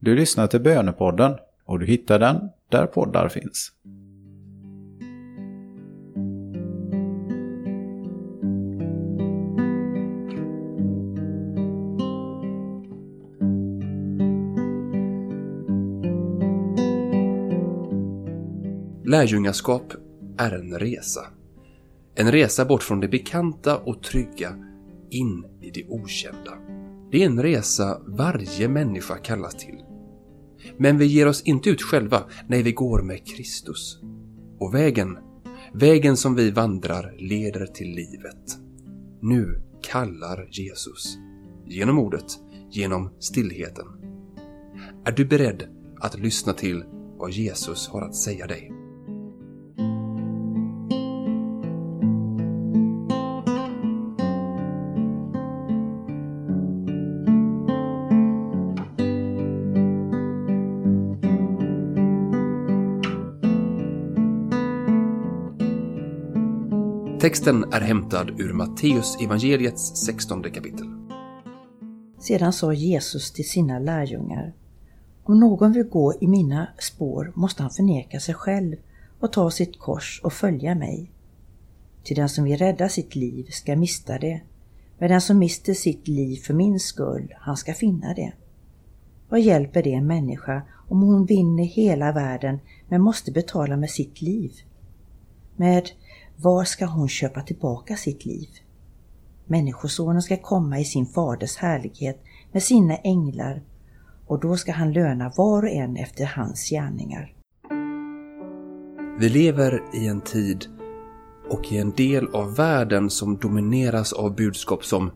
Du lyssnar till Bönepodden och du hittar den där poddar finns. Lärjungaskap är en resa. En resa bort från det bekanta och trygga in i det okända. Det är en resa varje människa kallas till. Men vi ger oss inte ut själva, nej vi går med Kristus. Och vägen, vägen som vi vandrar leder till livet. Nu kallar Jesus. Genom ordet, genom stillheten. Är du beredd att lyssna till vad Jesus har att säga dig? Texten är hämtad ur Matteus evangeliets 16 kapitel. Sedan sa Jesus till sina lärjungar Om någon vill gå i mina spår måste han förneka sig själv och ta sitt kors och följa mig. Till den som vill rädda sitt liv ska mista det, men den som mister sitt liv för min skull, han ska finna det. Vad hjälper det en människa om hon vinner hela världen men måste betala med sitt liv? Med var ska hon köpa tillbaka sitt liv? Människosonen ska komma i sin faders härlighet med sina änglar och då ska han löna var och en efter hans gärningar. Vi lever i en tid och i en del av världen som domineras av budskap som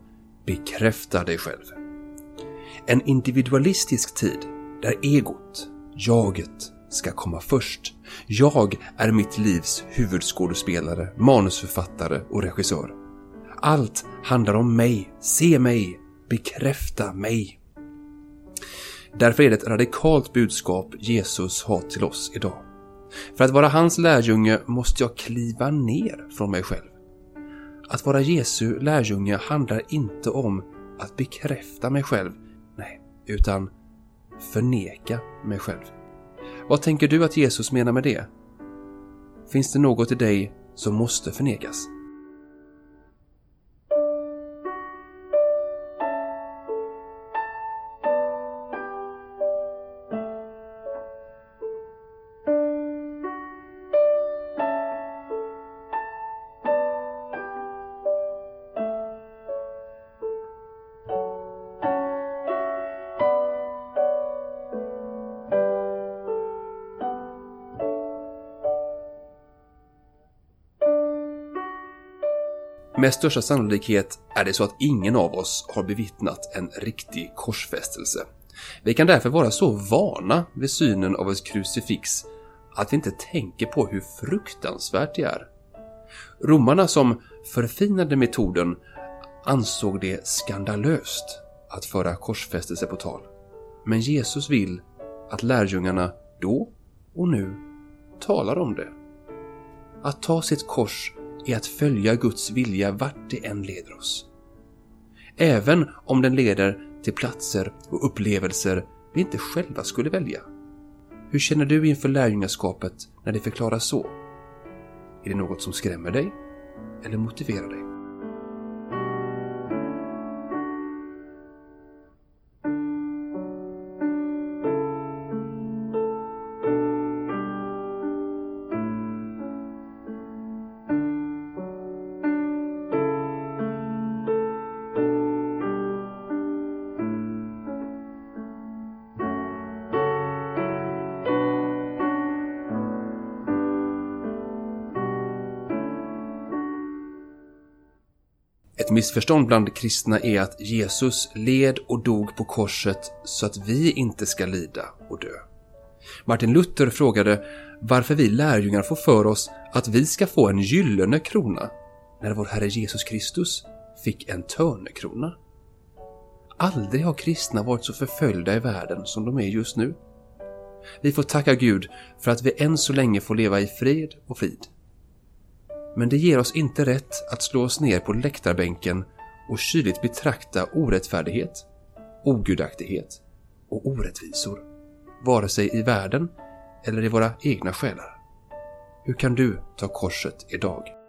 bekräfta dig själv. En individualistisk tid där egot, jaget, ska komma först. Jag är mitt livs huvudskådespelare, manusförfattare och regissör. Allt handlar om mig, se mig, bekräfta mig. Därför är det ett radikalt budskap Jesus har till oss idag. För att vara hans lärjunge måste jag kliva ner från mig själv. Att vara Jesu lärjunge handlar inte om att bekräfta mig själv, nej, utan förneka mig själv. Vad tänker du att Jesus menar med det? Finns det något i dig som måste förnekas? Med största sannolikhet är det så att ingen av oss har bevittnat en riktig korsfästelse. Vi kan därför vara så vana vid synen av ett krucifix att vi inte tänker på hur fruktansvärt det är. Romarna som förfinade metoden ansåg det skandalöst att föra korsfästelse på tal. Men Jesus vill att lärjungarna då och nu talar om det. Att ta sitt kors är att följa Guds vilja vart det än leder oss. Även om den leder till platser och upplevelser vi inte själva skulle välja. Hur känner du inför lärjungaskapet när det förklaras så? Är det något som skrämmer dig eller motiverar dig? Missförstånd bland kristna är att Jesus led och dog på korset så att vi inte ska lida och dö. Martin Luther frågade varför vi lärjungar får för oss att vi ska få en gyllene krona när vår Herre Jesus Kristus fick en törnekrona. Aldrig har kristna varit så förföljda i världen som de är just nu. Vi får tacka Gud för att vi än så länge får leva i fred och frid. Men det ger oss inte rätt att slå oss ner på läktarbänken och kyligt betrakta orättfärdighet, ogudaktighet och orättvisor. vare sig i världen eller i våra egna själar. Hur kan du ta korset idag?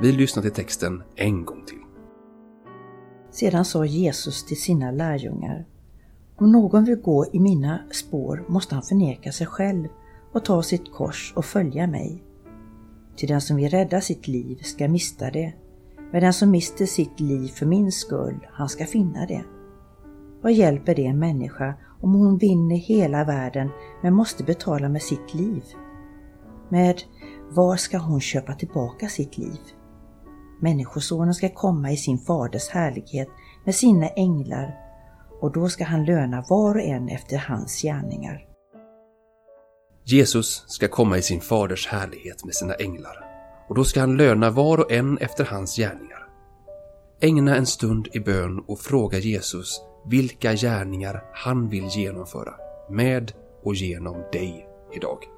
Vi lyssnar till texten en gång till. Sedan sa Jesus till sina lärjungar Om någon vill gå i mina spår måste han förneka sig själv och ta sitt kors och följa mig. Till den som vill rädda sitt liv ska mista det, men den som mister sitt liv för min skull, han ska finna det. Vad hjälper det en människa om hon vinner hela världen men måste betala med sitt liv? Med vad ska hon köpa tillbaka sitt liv? Människosonen ska komma i sin faders härlighet med sina änglar och då ska han löna var och en efter hans gärningar. Jesus ska komma i sin faders härlighet med sina änglar och då ska han löna var och en efter hans gärningar. Ägna en stund i bön och fråga Jesus vilka gärningar han vill genomföra med och genom dig idag.